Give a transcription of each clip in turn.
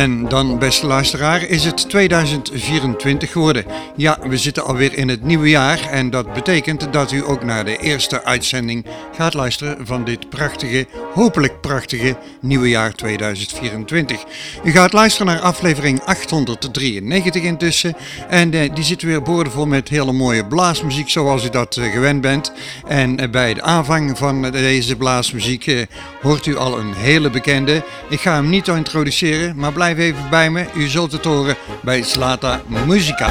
En dan, beste luisteraar, is het 2024 geworden. Ja, we zitten alweer in het nieuwe jaar en dat betekent dat u ook naar de eerste uitzending gaat luisteren van dit prachtige, hopelijk prachtige nieuwe jaar 2024. U gaat luisteren naar aflevering 893 intussen en eh, die zit weer boordevol met hele mooie blaasmuziek zoals u dat eh, gewend bent. En eh, bij de aanvang van deze blaasmuziek hoort u al een hele bekende. Ik ga hem niet introduceren, maar blijf even bij me. U zult het horen bij Slata Musica.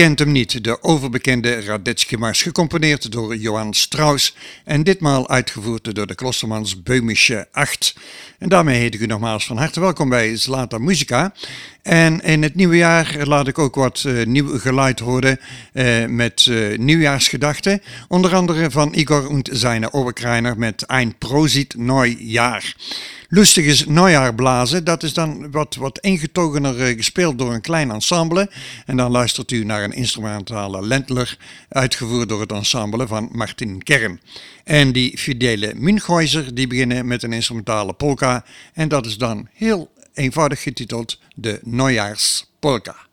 Kent hem niet? De overbekende Radetzky Mars, gecomponeerd door Johann Strauss en ditmaal uitgevoerd door de Klostermans Böhmische 8. En daarmee heet ik u nogmaals van harte welkom bij Zlata Musica. En in het nieuwe jaar laat ik ook wat uh, nieuw geluid horen uh, met uh, nieuwjaarsgedachten. Onder andere van Igor und seine Oberkreiner met Ein Prosit Neujahr. Lustig is Neujaar blazen, dat is dan wat, wat ingetogener gespeeld door een klein ensemble. En dan luistert u naar een instrumentale Lentler, uitgevoerd door het ensemble van Martin Kern. En die fidele Münchhäuser, die beginnen met een instrumentale polka. En dat is dan heel eenvoudig getiteld de Neujaarspolka.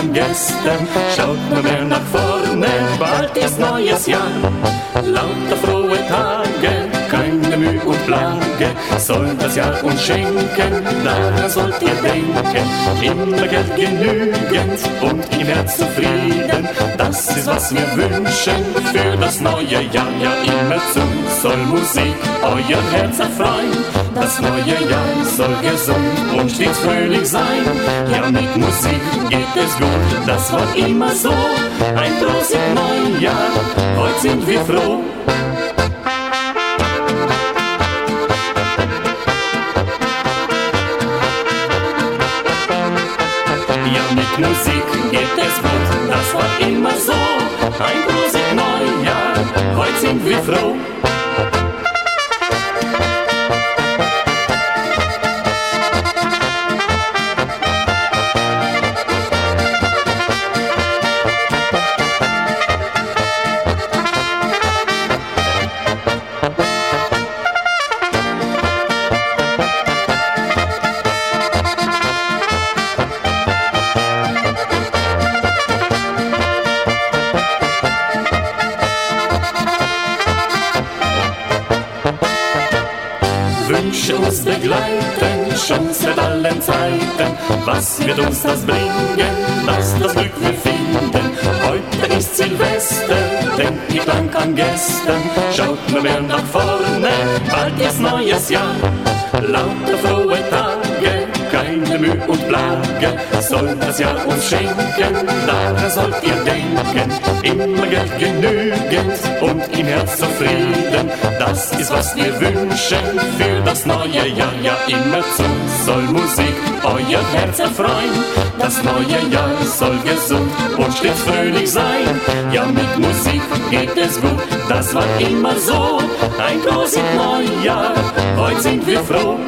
An gestern. Schaut nur mehr nach vorne, bald ist neues Jahr. Lauter frohe Tage keine Mühe und Plage soll das Jahr uns schenken, daran sollt ihr denken. Immer Geld genügend und im Herz zufrieden, das ist was wir wünschen für das neue Jahr. Ja, immer zu soll Musik euer Herz erfreuen. Das neue Jahr soll gesund und stets fröhlich sein. Ja, mit Musik geht es gut, das war immer so. Ein Prost im neuen Jahr, heute sind wir froh. Musik geht es gut, das war immer so. Ein großes Neujahr, heute sind wir froh. Was wird uns das bringen, dass das Glück wir finden? Heute ist Silvester, denk nicht lang an gestern. Schaut nur mehr nach vorne, bald ist neues Jahr. Lauter frohe keine Mühe und Plage, soll das Jahr uns schenken, daran sollt ihr denken. Immer Geld genügend und im Herz zufrieden, das ist was wir wünschen für das neue Jahr. Ja, immer zu soll Musik euer Herz erfreuen. Das neue Jahr soll gesund und stets fröhlich sein. Ja, mit Musik geht es gut, das war immer so. Ein großes Neujahr, heute sind wir froh.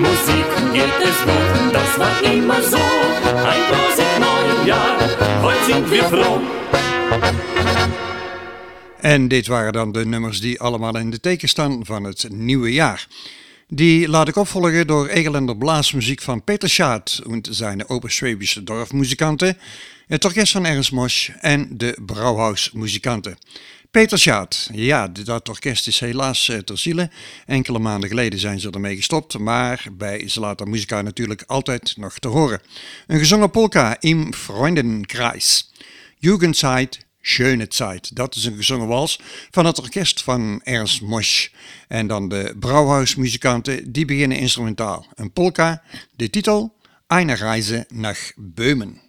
Musik geht es gut, das war immer so. Ein großes Neujahr, heute sind wir. En dit waren dan de nummers die allemaal in de teken staan van het nieuwe jaar. Die laat ik opvolgen door Egelender Blaasmuziek van Peter Schaat en zijn Oberschwäbische Dorfmuzikanten, het orkest van Ernst Mosch en de Brouwhausmuzikanten. Peter Schaat, ja, dat orkest is helaas eh, ter ziele. Enkele maanden geleden zijn ze ermee gestopt, maar bij Zlata Muzika natuurlijk altijd nog te horen. Een gezongen polka im Freundenkreis. Jugendzeit Schöne Zeit. Dat is een gezongen wals van het orkest van Ernst Mosch. En dan de Brouwhausmuzikanten, die beginnen instrumentaal. Een polka, de titel Eine Reise nach Böhmen.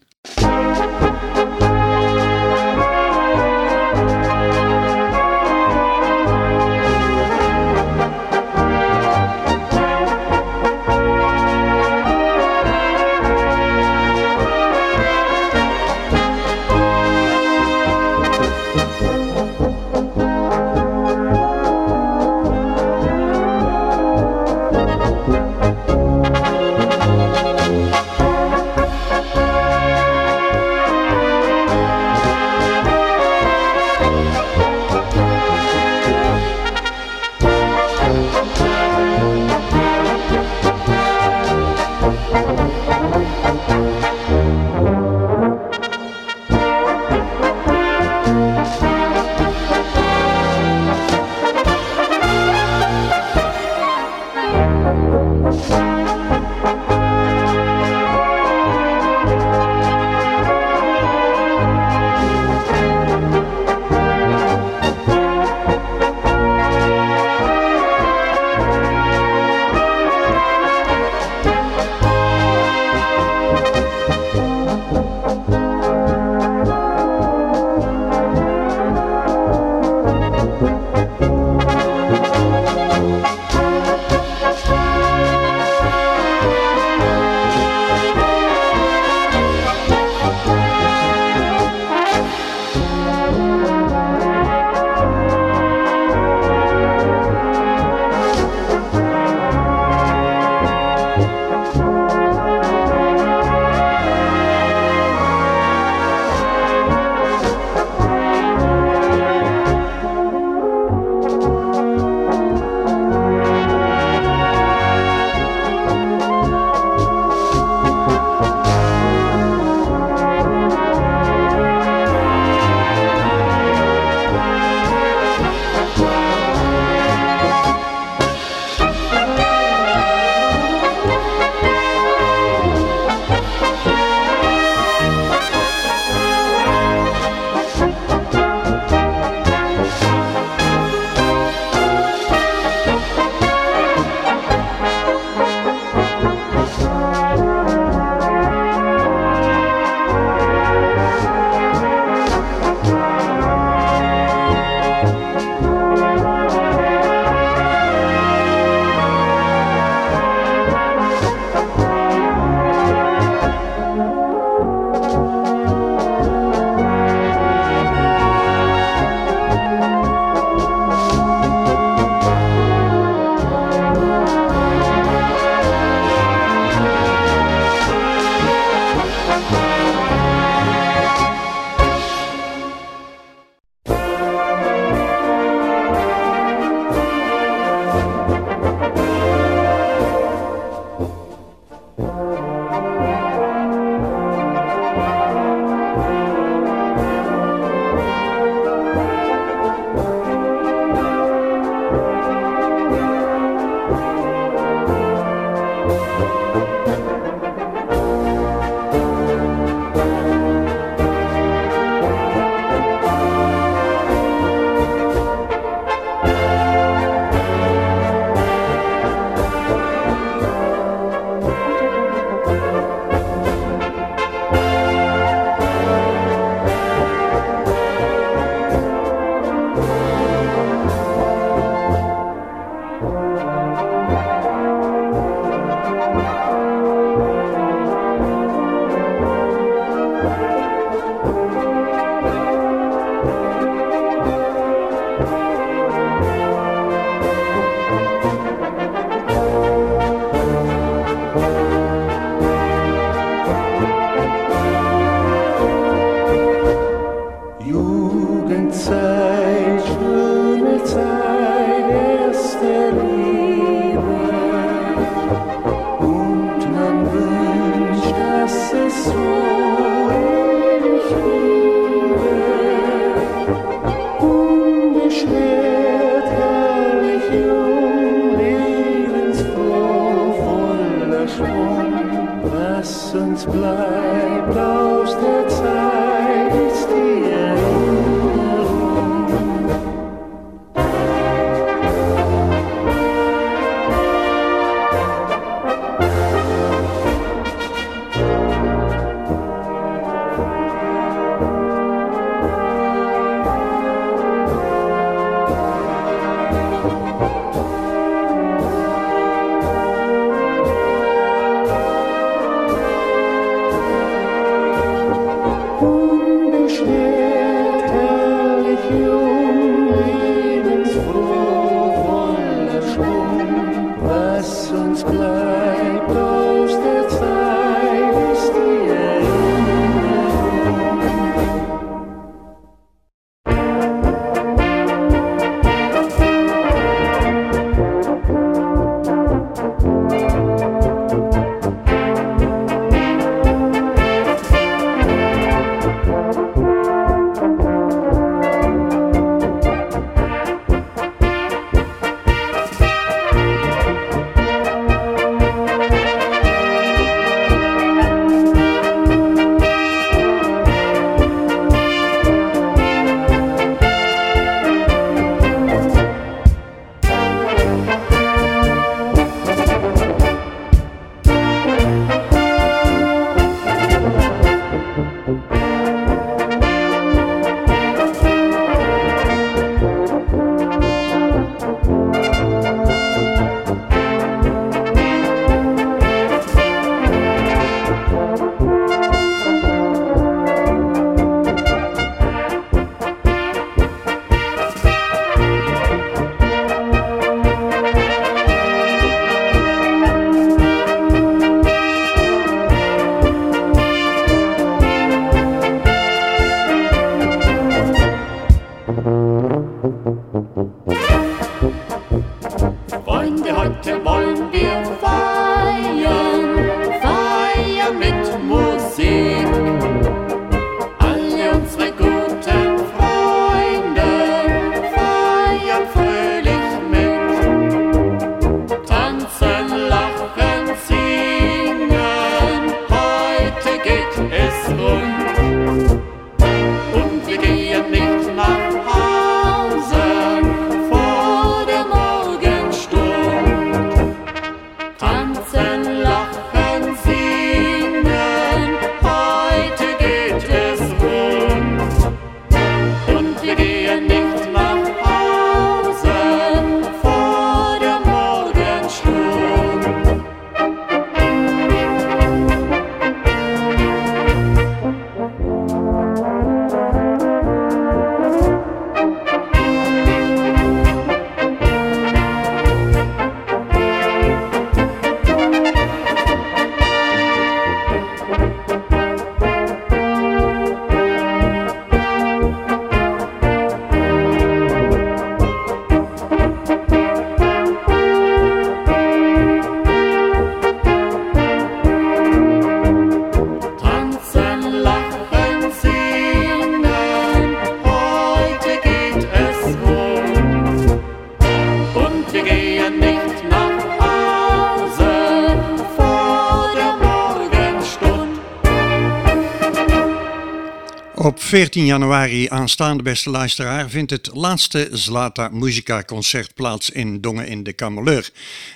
14 januari aanstaande beste luisteraar vindt het laatste Zlata Musica concert plaats in Dongen in de Kameleur.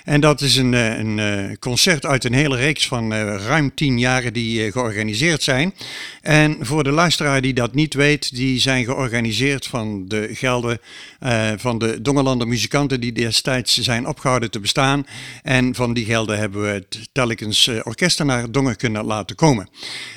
En dat is een, eh, een, eh, concert uit een hele reeks van eh, ruim 10 jaren die georganiseerd zijn. En voor de luisteraar die dat niet weet, die zijn georganiseerd van de gelden van de Dongenlander muzikanten die destijds zijn opgehouden te bestaan. En van die gelden hebben we het telkens orkesten naar Dongen kunnen laten komen.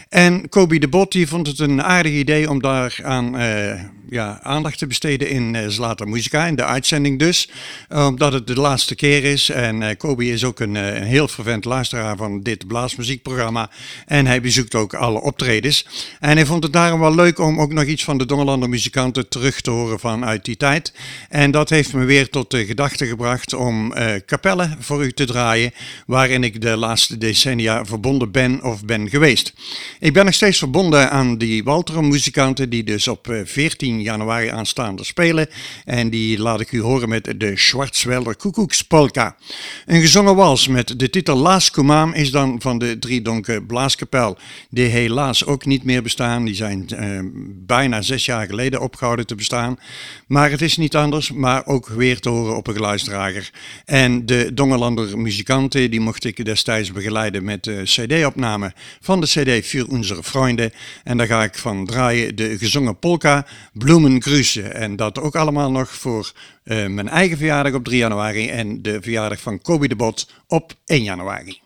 En Kobi de Bot die vond het een aardig idee om daar aan uh, ja, aandacht te besteden in uh, Zlater Muzika, in de uitzending dus. Omdat het de laatste keer is. En uh, is ook een, heel fervent luisteraar van dit blaasmuziekprogramma. En hij bezoekt ook alle optredens. En hij vond het daarom wel leuk om ook nog iets van de Dongerlander muzikanten terug te horen vanuit die tijd. En dat heeft me weer tot de gedachte gebracht om kapellen voor u te draaien. Waarin ik de laatste decennia verbonden ben of ben geweest. Ik ben nog steeds verbonden aan die Walterum die dus op 14 eh, januari aanstaande spelen. En die laat ik u horen met de Schwarzwälder Koekoekspolka. Een gezongen wals met de titel Laas Kumaam is dan van de Driedonken Blaaskapel. Die helaas ook niet meer bestaan. Die zijn uh, bijna zes jaar geleden opgehouden te bestaan. Maar het is niet anders, maar ook weer te horen op een geluidsdrager. En de Dongelander muzikanten die mocht ik destijds begeleiden met de cd-opname van de cd Für unsere Freunde. En daar ga ik van draaien de gezongen polka Bloemengrüße. En dat ook allemaal nog voor uh, mijn eigen verjaardag op 3 januari en de verjaardag van Kobe de Bot op 1 januari.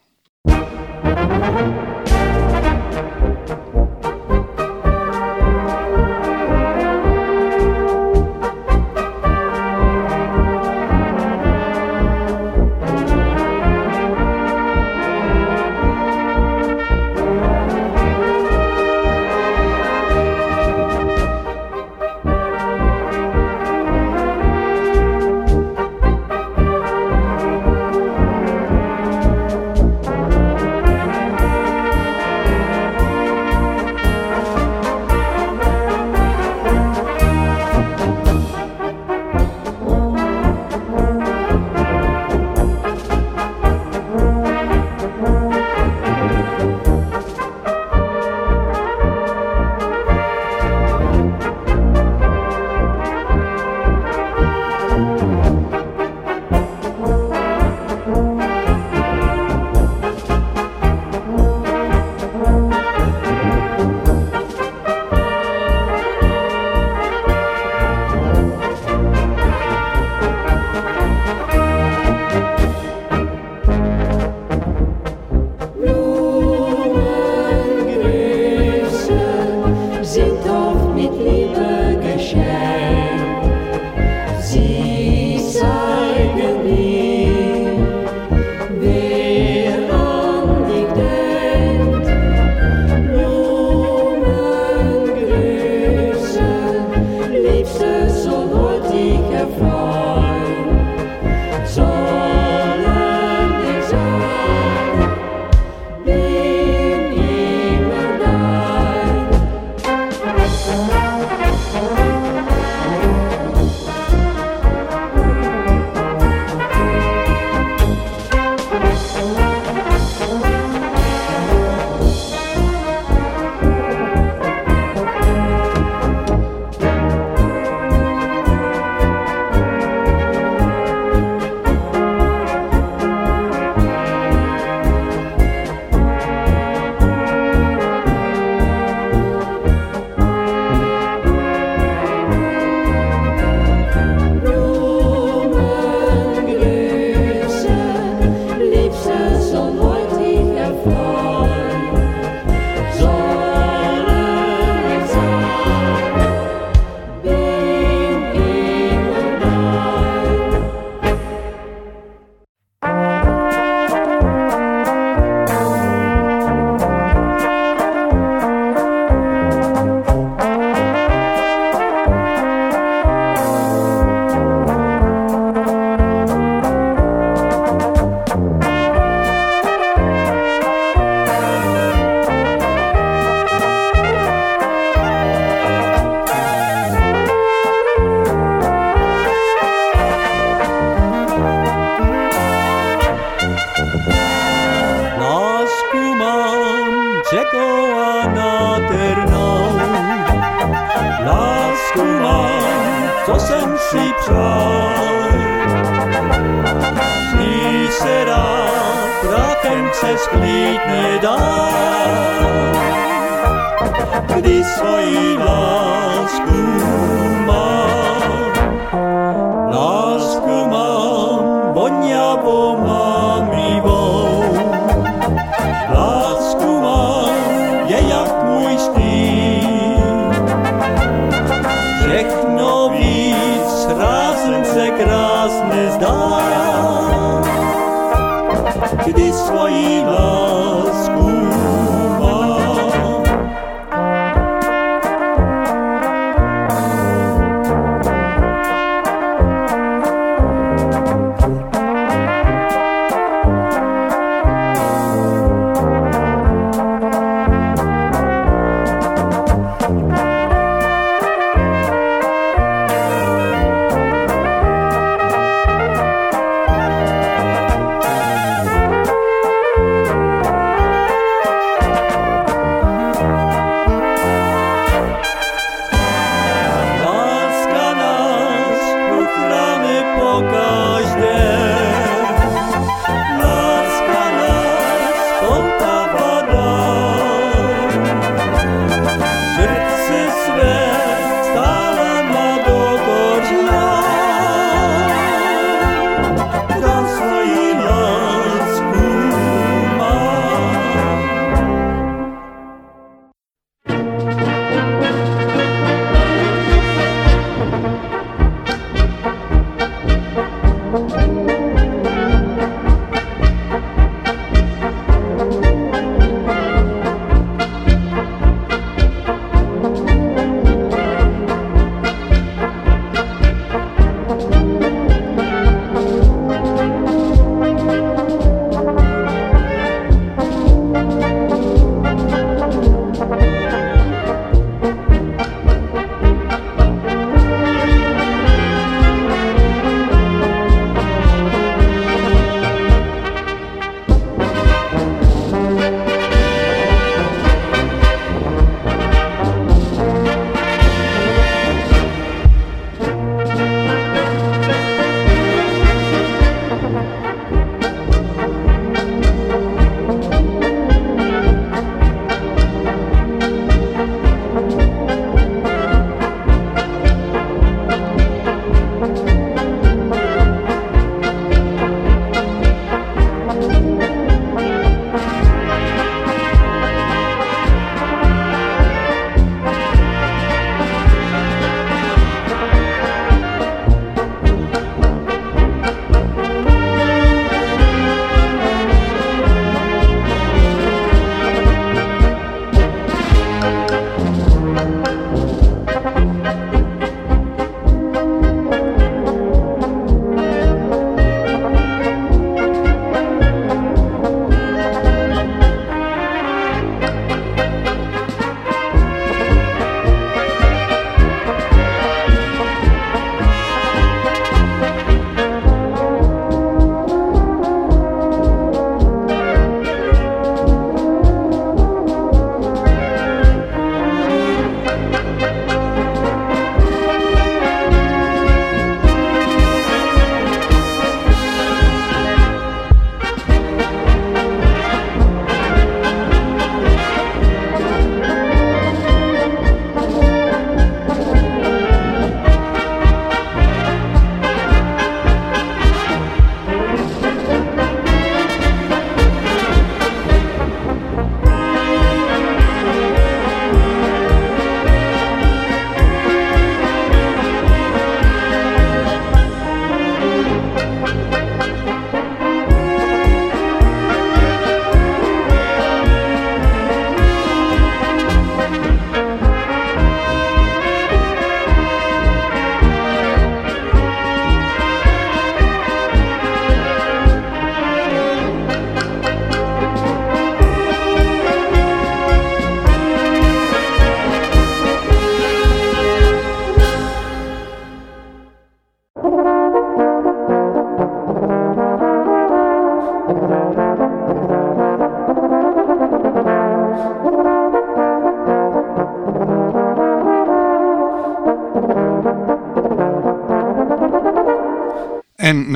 lásku mám, co jsem si přál. Z ní se dá, prakem se sklít nedá. Kdy svoji lásku mám, lásku mám, vonjavou mám 你了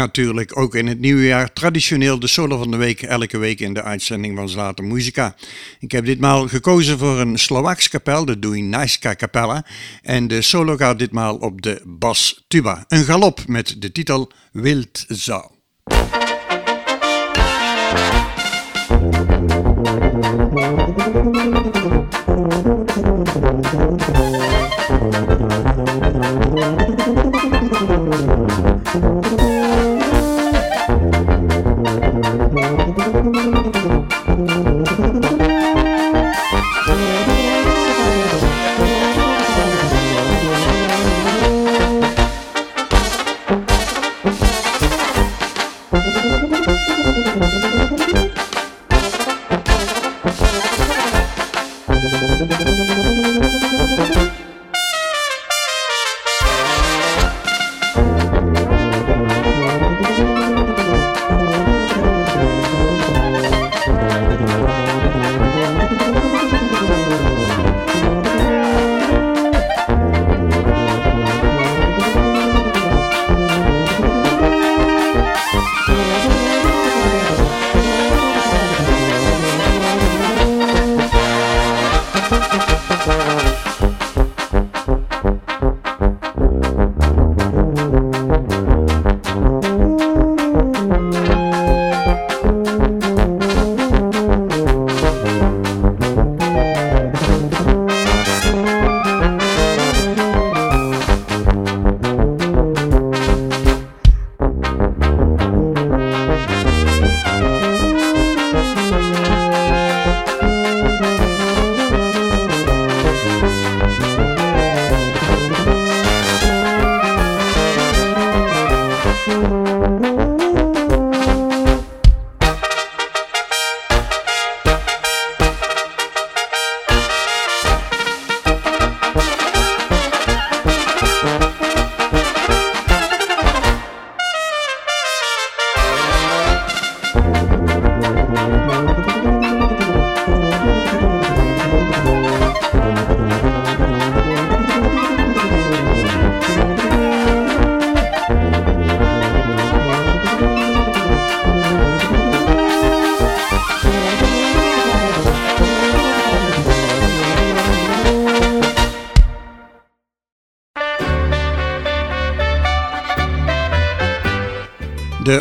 natuurlijk ook in het nieuwe jaar traditioneel de solo van de week, elke week in de uitzending van Zlata Muzika. Ik heb ditmaal gekozen voor een Slovaaks kapel, de Duinajska Kapella. En de solo gaat ditmaal op de bas tuba. Een galop met de titel Wild Zou.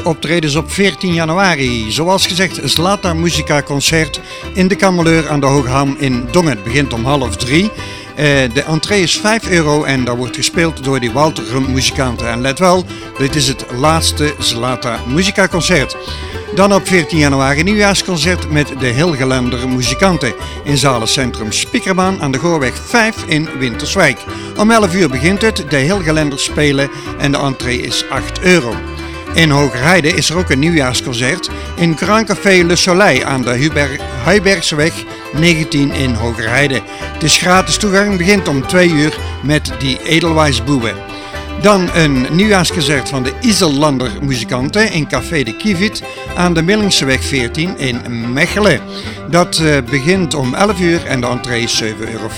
Optredens op 14 januari. Zoals gezegd, Zlata Musica Concert in de Kameleur aan de Hoogham in Dongen. Het begint om half drie. Eh, de entree is 5 euro en daar wordt gespeeld door die Walter muzikanten. En let wel, dit is het laatste Zlata Musica Concert. Dan op 14 januari nieuwjaarsconcert met de Hilgelender muzikanten in Zalencentrum Spiekerbaan aan de Goorweg 5 in Winterswijk. Om 11 uur begint het, de Hilgelenders spelen en de entree is 8 euro. In Hogerheide is er ook een nieuwjaarsconcert in Grand Café Le Soleil aan de Huibergseweg 19 in Hogerheide. Het is gratis toegang, begint om 2 uur met die Edelwijsboeven. Dan een nieuwjaarsconcert van de Isellander muzikanten in Café de Kivit aan de Millingseweg 14 in Mechelen. Dat eh, begint om 11 uur en de entree is 7,50 euro.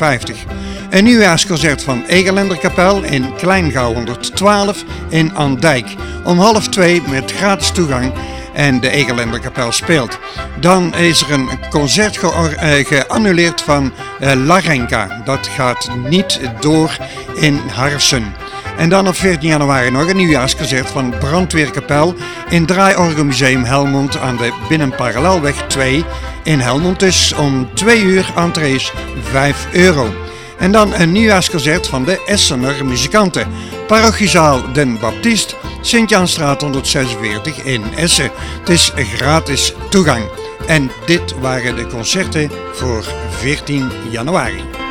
Een nieuwjaarsconcert van Egelenderkapel in Kleingouw 112 in Andijk. Om half twee met gratis toegang en de Egelenderkapel speelt. Dan is er een concert eh, geannuleerd van uh, Larenka. Dat gaat niet door in Harsen. En dan op 14 januari nog een nieuwjaarsconcert van Brandweerkapel in Draaiorgelmuseum Helmond aan de Binnenparallelweg 2 in Helmond. Dus om 2 uur entrees 5 euro. En dan een nieuwjaarsconcert van de Essener muzikanten. Parochiezaal Den Baptist, Sint-Jansstraat 146 in Essen. Het is gratis toegang. En dit waren de concerten voor 14 januari.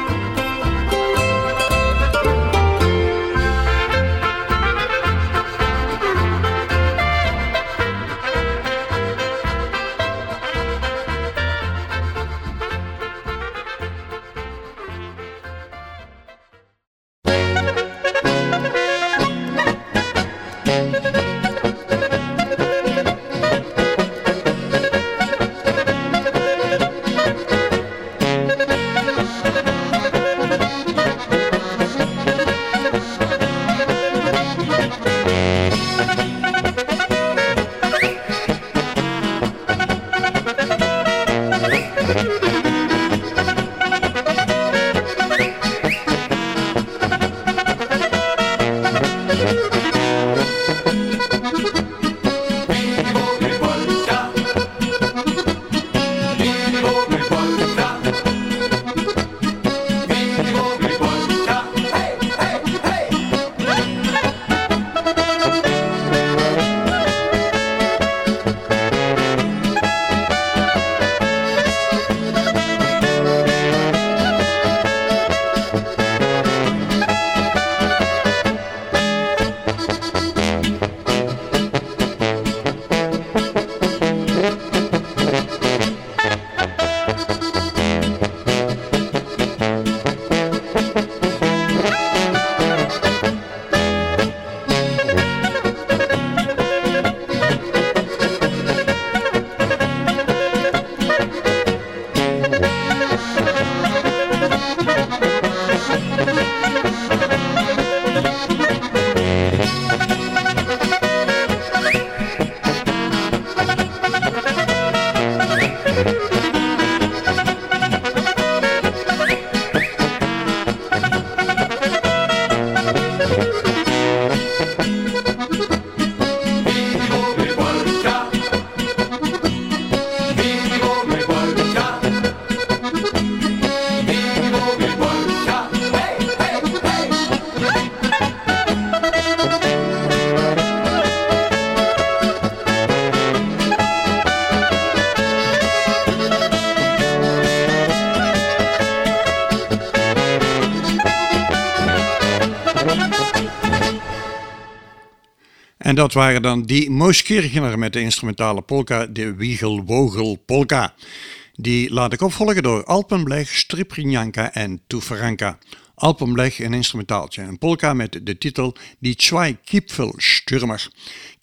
En dat waren dan die Mooskirchener met de instrumentale polka, de Wiegelwogel Polka. Die laat ik opvolgen door Alpenblech, Striprinjanka en Tuferanka. Alpenblech een instrumentaaltje, een polka met de titel Die Zwei Kipfelstürmer.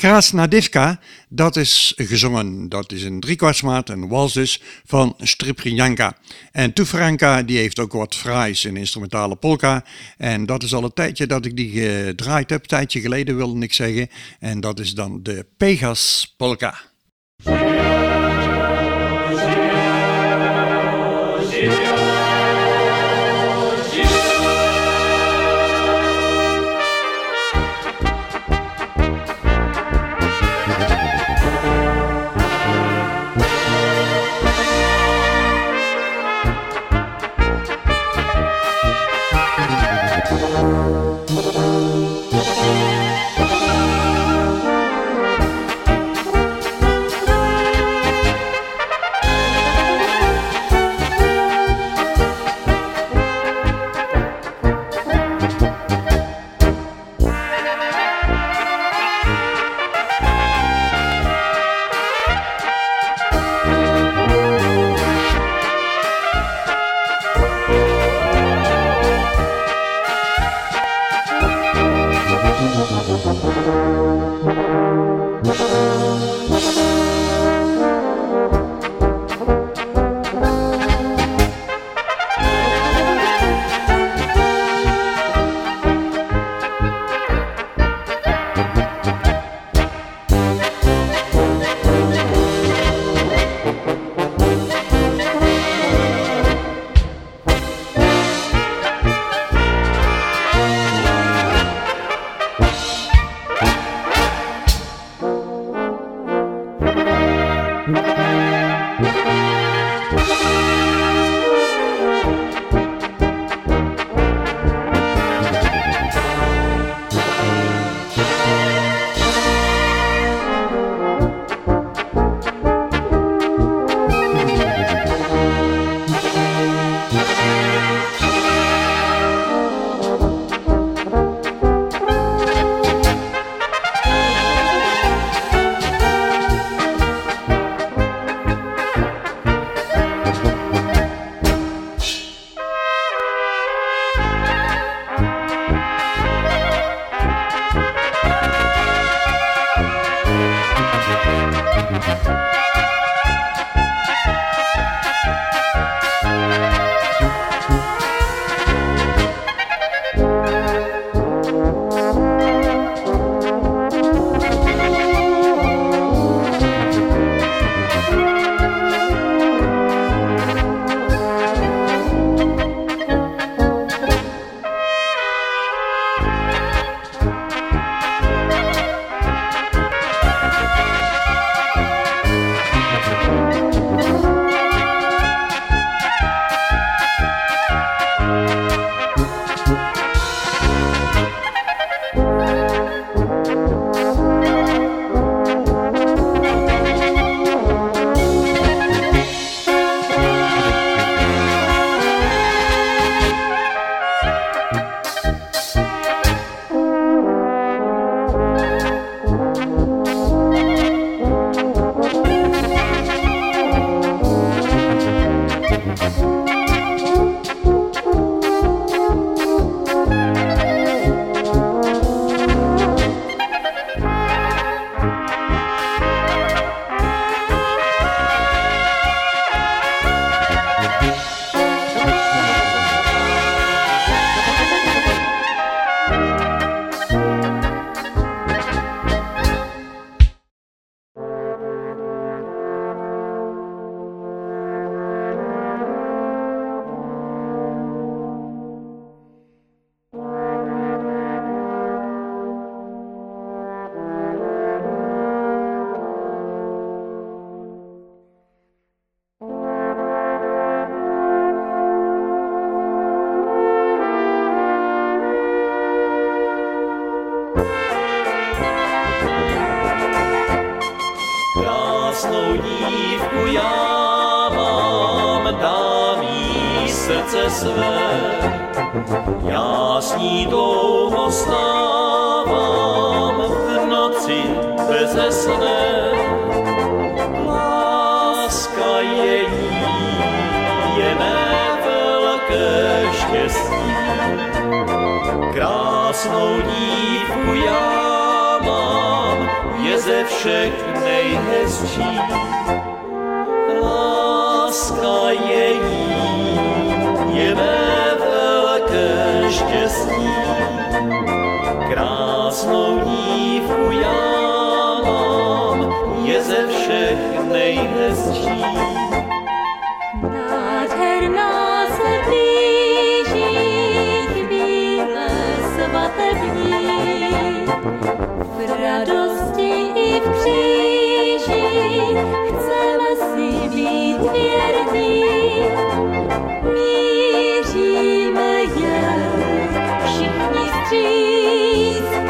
Krasnadivka, dat is gezongen, dat is een driekwartsmaat, een wals dus, van Striprinjanka. En Tuferanka, die heeft ook wat fraais, een instrumentale polka. En dat is al een tijdje dat ik die gedraaid heb, een tijdje geleden wilde ik zeggen. En dat is dan de Pegas Polka.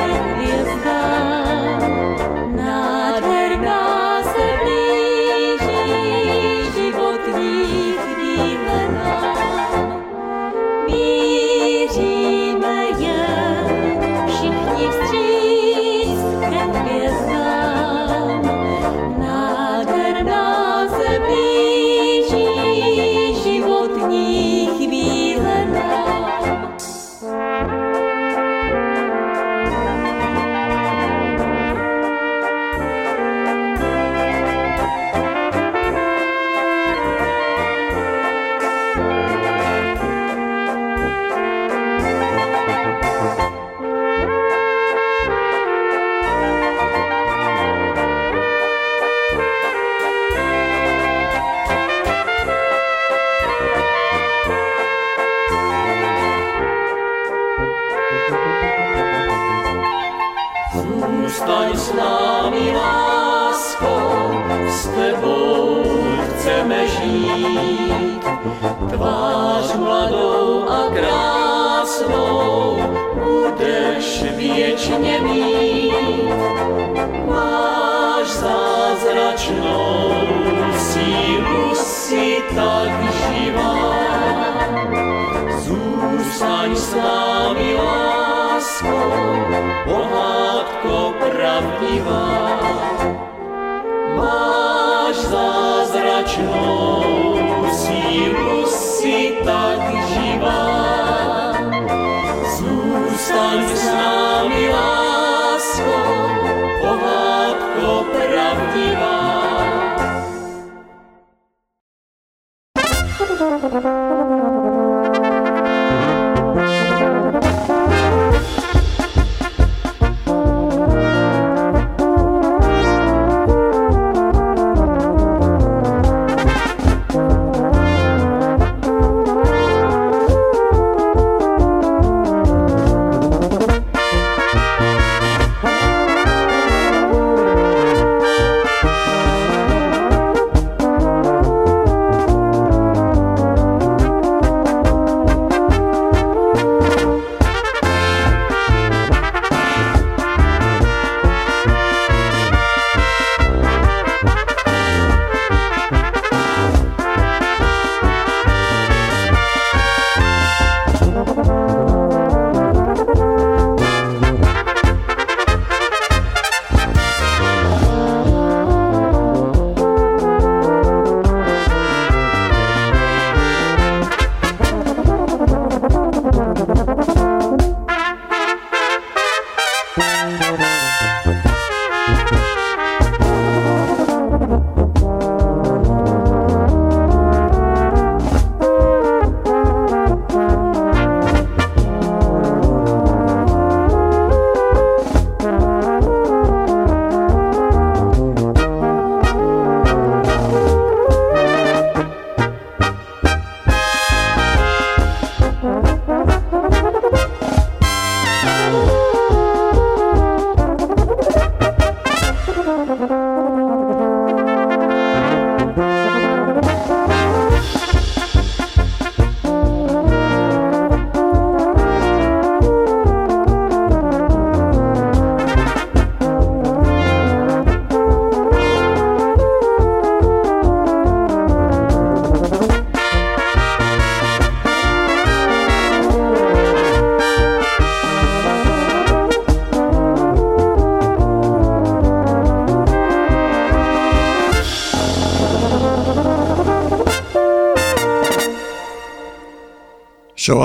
If the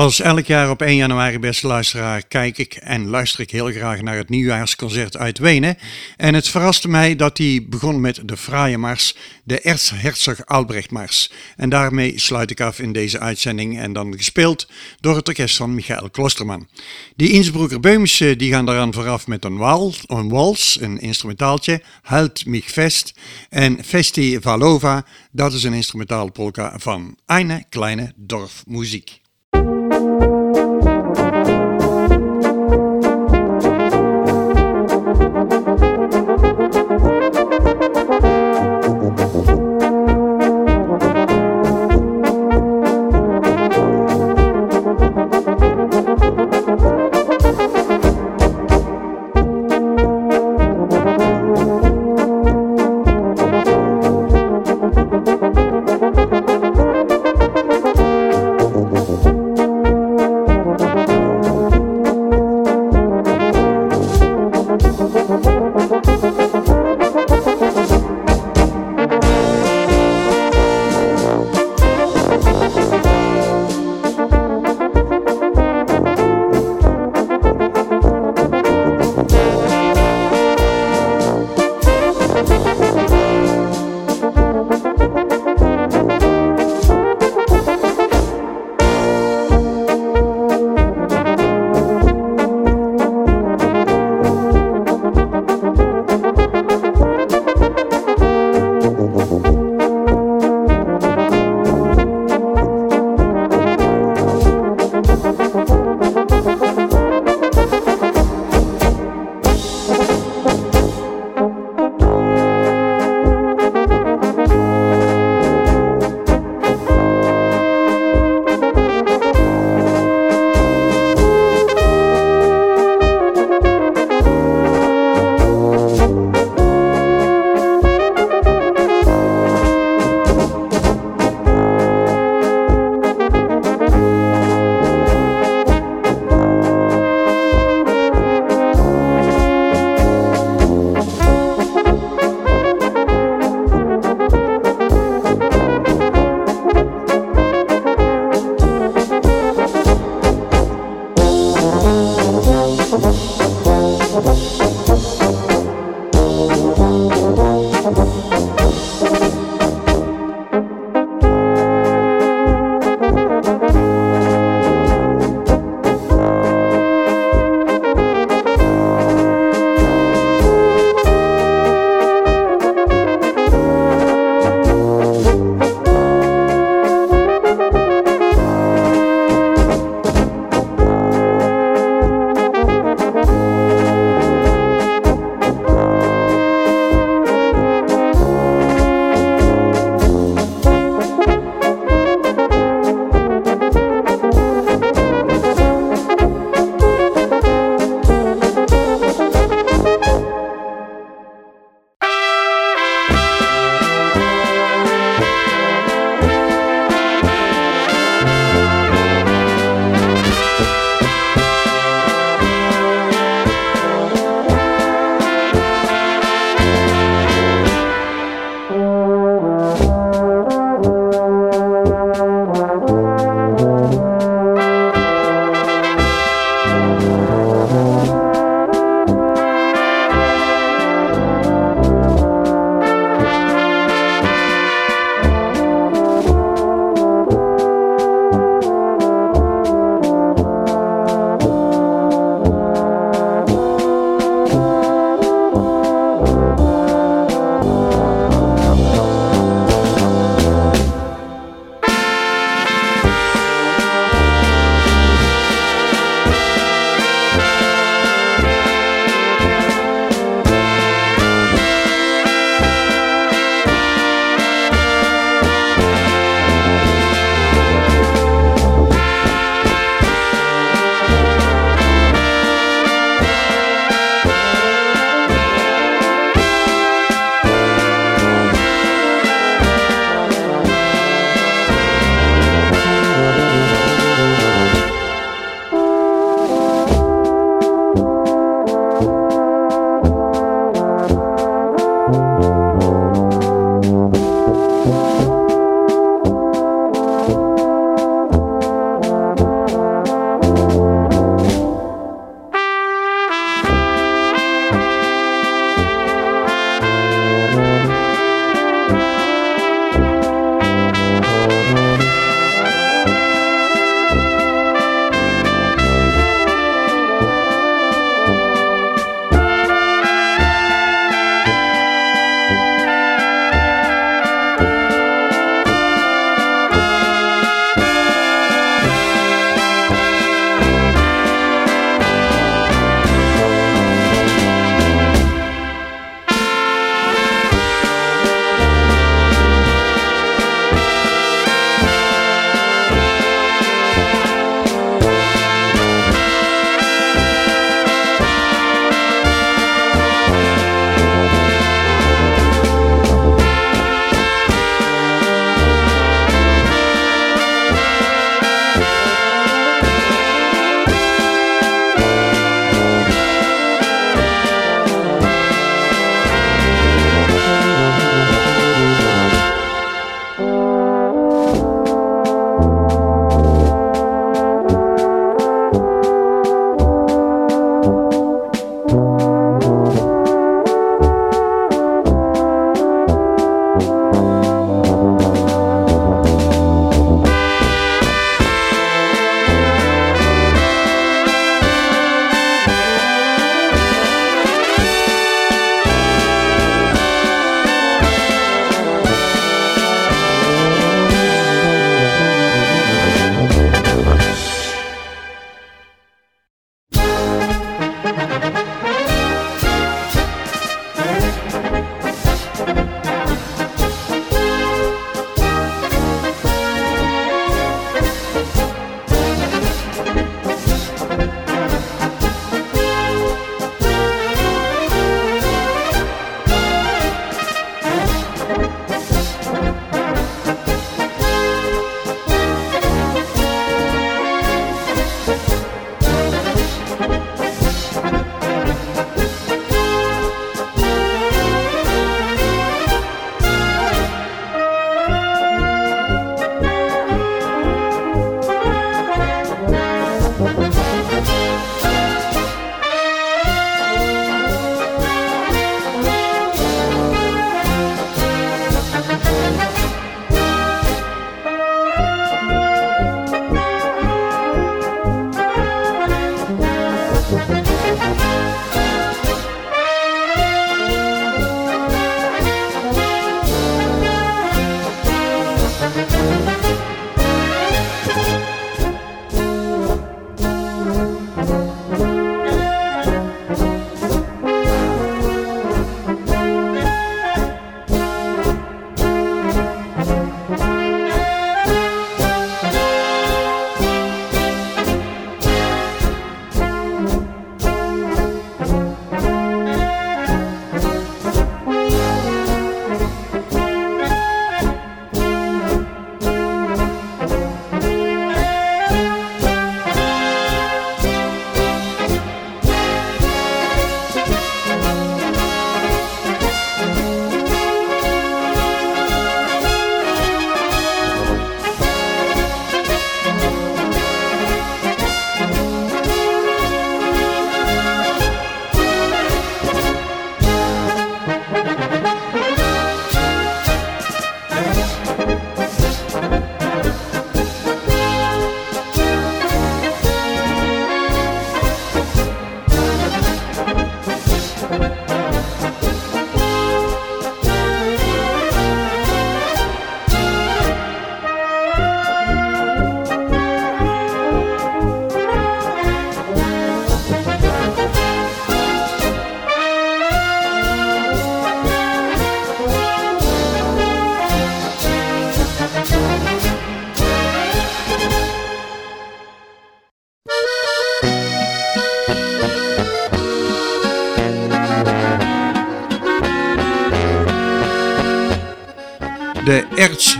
Zoals elk jaar op 1 januari, beste luisteraar, kijk ik en luister ik heel graag naar het nieuwjaarsconcert uit Wenen. En het verraste mij dat hij begon met de fraaie mars, de Erzherzog Albrecht Mars. En daarmee sluit ik af in deze uitzending en dan gespeeld door het orkest van Michael Klosterman. Die Innsbrucker Beumische die gaan daaraan vooraf met een, wal, een wals, een instrumentaaltje, Halt mich fest. En Festi Valova, dat is een instrumentale polka van Eine kleine dorfmuziek.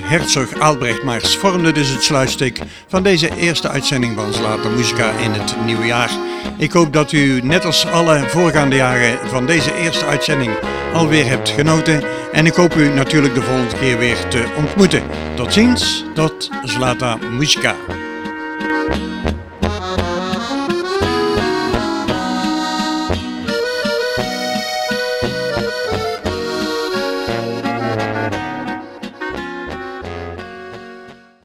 Erzherzog Albrecht Mars vormde dus het sluitstuk van deze eerste uitzending van Zlata Muzika in het nieuwe jaar. Ik hoop dat u net als alle voorgaande jaren van deze eerste uitzending alweer hebt genoten. En ik hoop u natuurlijk de volgende keer weer te ontmoeten. Tot ziens, tot Zlata Muzika.